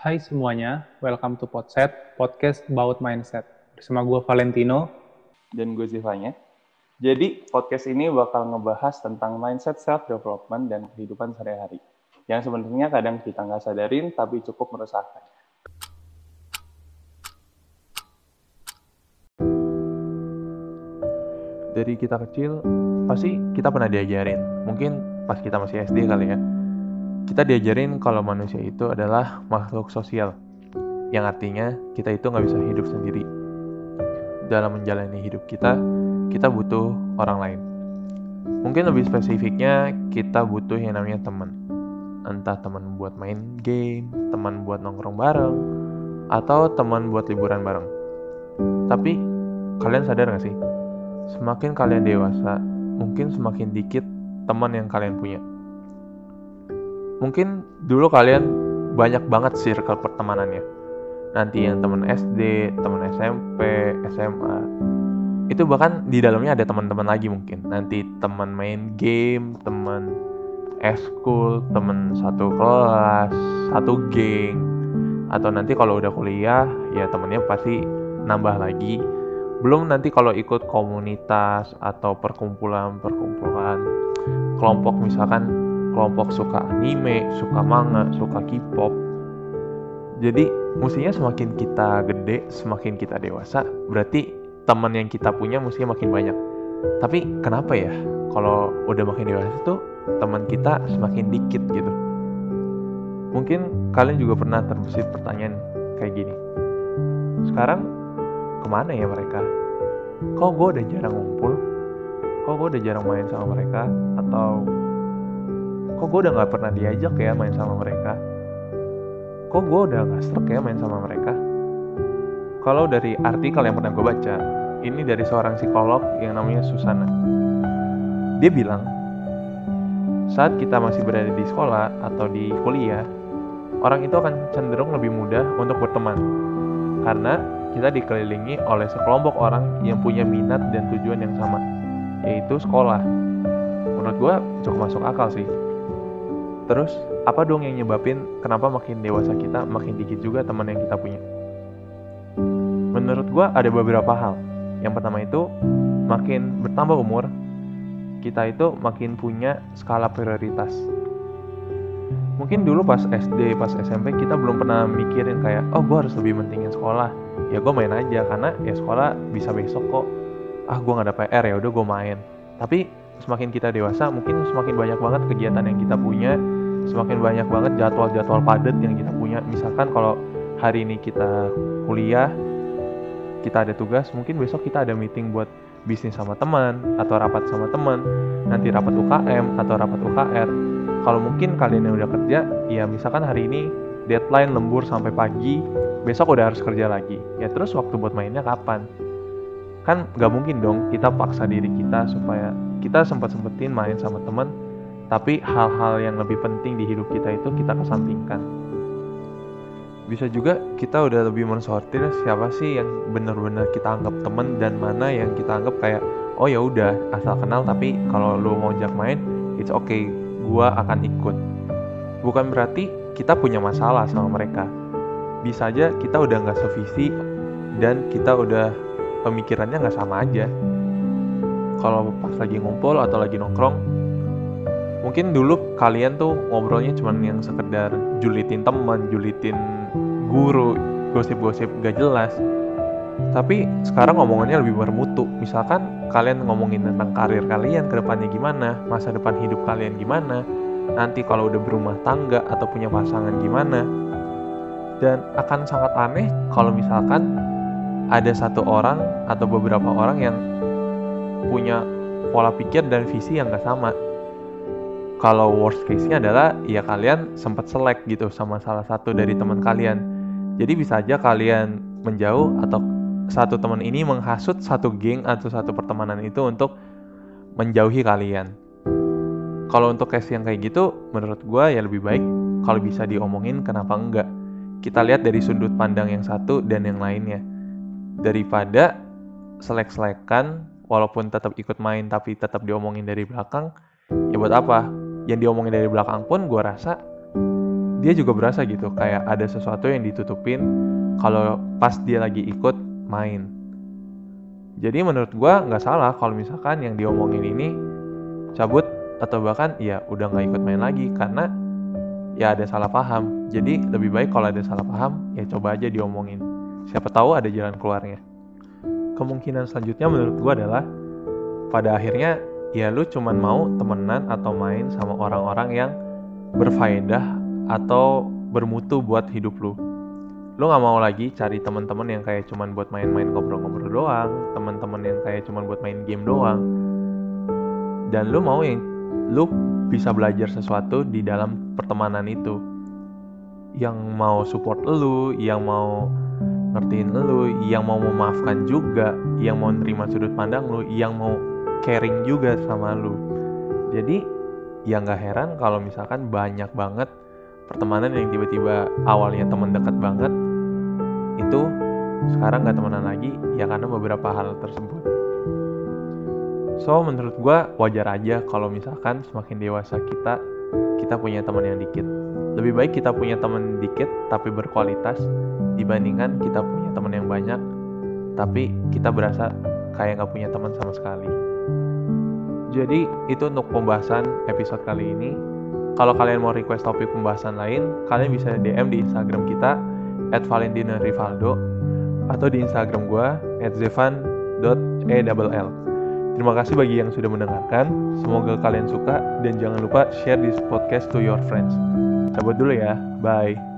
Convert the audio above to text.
Hai semuanya, welcome to Podset, podcast about mindset. Bersama gue Valentino. Dan gue Zivanya. Jadi, podcast ini bakal ngebahas tentang mindset self-development dan kehidupan sehari-hari. Yang sebenarnya kadang kita nggak sadarin, tapi cukup meresahkan. Dari kita kecil, pasti kita pernah diajarin. Mungkin pas kita masih SD kali ya kita diajarin kalau manusia itu adalah makhluk sosial, yang artinya kita itu nggak bisa hidup sendiri. Dalam menjalani hidup kita, kita butuh orang lain. Mungkin lebih spesifiknya, kita butuh yang namanya teman. Entah teman buat main game, teman buat nongkrong bareng, atau teman buat liburan bareng. Tapi, kalian sadar gak sih? Semakin kalian dewasa, mungkin semakin dikit teman yang kalian punya mungkin dulu kalian banyak banget circle pertemanannya. Nanti yang teman SD teman SMP SMA itu bahkan di dalamnya ada teman-teman lagi mungkin. Nanti teman main game teman eskul teman satu kelas satu geng. Atau nanti kalau udah kuliah ya temennya pasti nambah lagi. Belum nanti kalau ikut komunitas atau perkumpulan-perkumpulan kelompok misalkan kelompok suka anime, suka manga, suka K-pop. Jadi mestinya semakin kita gede, semakin kita dewasa, berarti teman yang kita punya mestinya makin banyak. Tapi kenapa ya kalau udah makin dewasa tuh teman kita semakin dikit gitu? Mungkin kalian juga pernah terbesit pertanyaan kayak gini. Sekarang ke mana ya mereka? Kok gue udah jarang ngumpul? Kok gue udah jarang main sama mereka? Atau kok gue udah gak pernah diajak ya main sama mereka? Kok gue udah gak serak ya main sama mereka? Kalau dari artikel yang pernah gue baca ini dari seorang psikolog yang namanya Susana. Dia bilang saat kita masih berada di sekolah atau di kuliah orang itu akan cenderung lebih mudah untuk berteman. Karena kita dikelilingi oleh sekelompok orang yang punya minat dan tujuan yang sama yaitu sekolah. Menurut gue cukup masuk akal sih Terus, apa dong yang nyebabin kenapa makin dewasa kita makin dikit juga teman yang kita punya? Menurut gue ada beberapa hal. Yang pertama itu, makin bertambah umur, kita itu makin punya skala prioritas. Mungkin dulu pas SD, pas SMP kita belum pernah mikirin kayak, oh gue harus lebih mentingin sekolah. Ya gue main aja karena ya sekolah bisa besok kok. Ah gue gak ada PR ya udah gue main. Tapi semakin kita dewasa mungkin semakin banyak banget kegiatan yang kita punya semakin banyak banget jadwal-jadwal padat yang kita punya. Misalkan kalau hari ini kita kuliah kita ada tugas mungkin besok kita ada meeting buat bisnis sama teman atau rapat sama teman. Nanti rapat UKM atau rapat UKR kalau mungkin kalian yang udah kerja ya misalkan hari ini deadline lembur sampai pagi besok udah harus kerja lagi. Ya terus waktu buat mainnya kapan? Kan gak mungkin dong kita paksa diri kita supaya kita sempat sempetin main sama teman tapi hal-hal yang lebih penting di hidup kita itu kita kesampingkan. Bisa juga kita udah lebih mensortir siapa sih yang bener-bener kita anggap temen dan mana yang kita anggap kayak oh ya udah asal kenal tapi kalau lu mau ajak main it's okay gua akan ikut. Bukan berarti kita punya masalah sama mereka. Bisa aja kita udah nggak sevisi dan kita udah pemikirannya nggak sama aja. Kalau pas lagi ngumpul atau lagi nongkrong mungkin dulu kalian tuh ngobrolnya cuma yang sekedar julitin teman, julitin guru, gosip-gosip gak jelas. Tapi sekarang ngomongannya lebih bermutu. Misalkan kalian ngomongin tentang karir kalian ke depannya gimana, masa depan hidup kalian gimana, nanti kalau udah berumah tangga atau punya pasangan gimana. Dan akan sangat aneh kalau misalkan ada satu orang atau beberapa orang yang punya pola pikir dan visi yang gak sama kalau worst case-nya adalah ya kalian sempat selek gitu sama salah satu dari teman kalian. Jadi bisa aja kalian menjauh atau satu teman ini menghasut satu geng atau satu pertemanan itu untuk menjauhi kalian. Kalau untuk case yang kayak gitu, menurut gue ya lebih baik kalau bisa diomongin kenapa enggak. Kita lihat dari sudut pandang yang satu dan yang lainnya. Daripada selek-selekan, walaupun tetap ikut main tapi tetap diomongin dari belakang, ya buat apa? Yang diomongin dari belakang pun gue rasa dia juga berasa gitu kayak ada sesuatu yang ditutupin kalau pas dia lagi ikut main. Jadi menurut gua nggak salah kalau misalkan yang diomongin ini cabut atau bahkan ya udah nggak ikut main lagi karena ya ada salah paham. Jadi lebih baik kalau ada salah paham ya coba aja diomongin. Siapa tahu ada jalan keluarnya. Kemungkinan selanjutnya menurut gua adalah pada akhirnya ya lu cuman mau temenan atau main sama orang-orang yang berfaedah atau bermutu buat hidup lu. Lu nggak mau lagi cari teman-teman yang kayak cuman buat main-main ngobrol-ngobrol doang teman-teman yang kayak cuman buat main game doang. Dan lu mau yang lu bisa belajar sesuatu di dalam pertemanan itu. Yang mau support lu yang mau ngertiin lu yang mau memaafkan juga yang mau nerima sudut pandang lu yang mau caring juga sama lu. Jadi ya nggak heran kalau misalkan banyak banget pertemanan yang tiba-tiba awalnya teman dekat banget itu sekarang nggak temenan lagi ya karena beberapa hal tersebut. So menurut gue wajar aja kalau misalkan semakin dewasa kita kita punya teman yang dikit. Lebih baik kita punya teman dikit tapi berkualitas dibandingkan kita punya teman yang banyak tapi kita berasa kayak nggak punya teman sama sekali jadi itu untuk pembahasan episode kali ini kalau kalian mau request topik pembahasan lain kalian bisa DM di Instagram kita at Valentina Rivaldo atau di Instagram gue at zevan.ell Terima kasih bagi yang sudah mendengarkan. Semoga kalian suka dan jangan lupa share this podcast to your friends. Cabut dulu ya. Bye.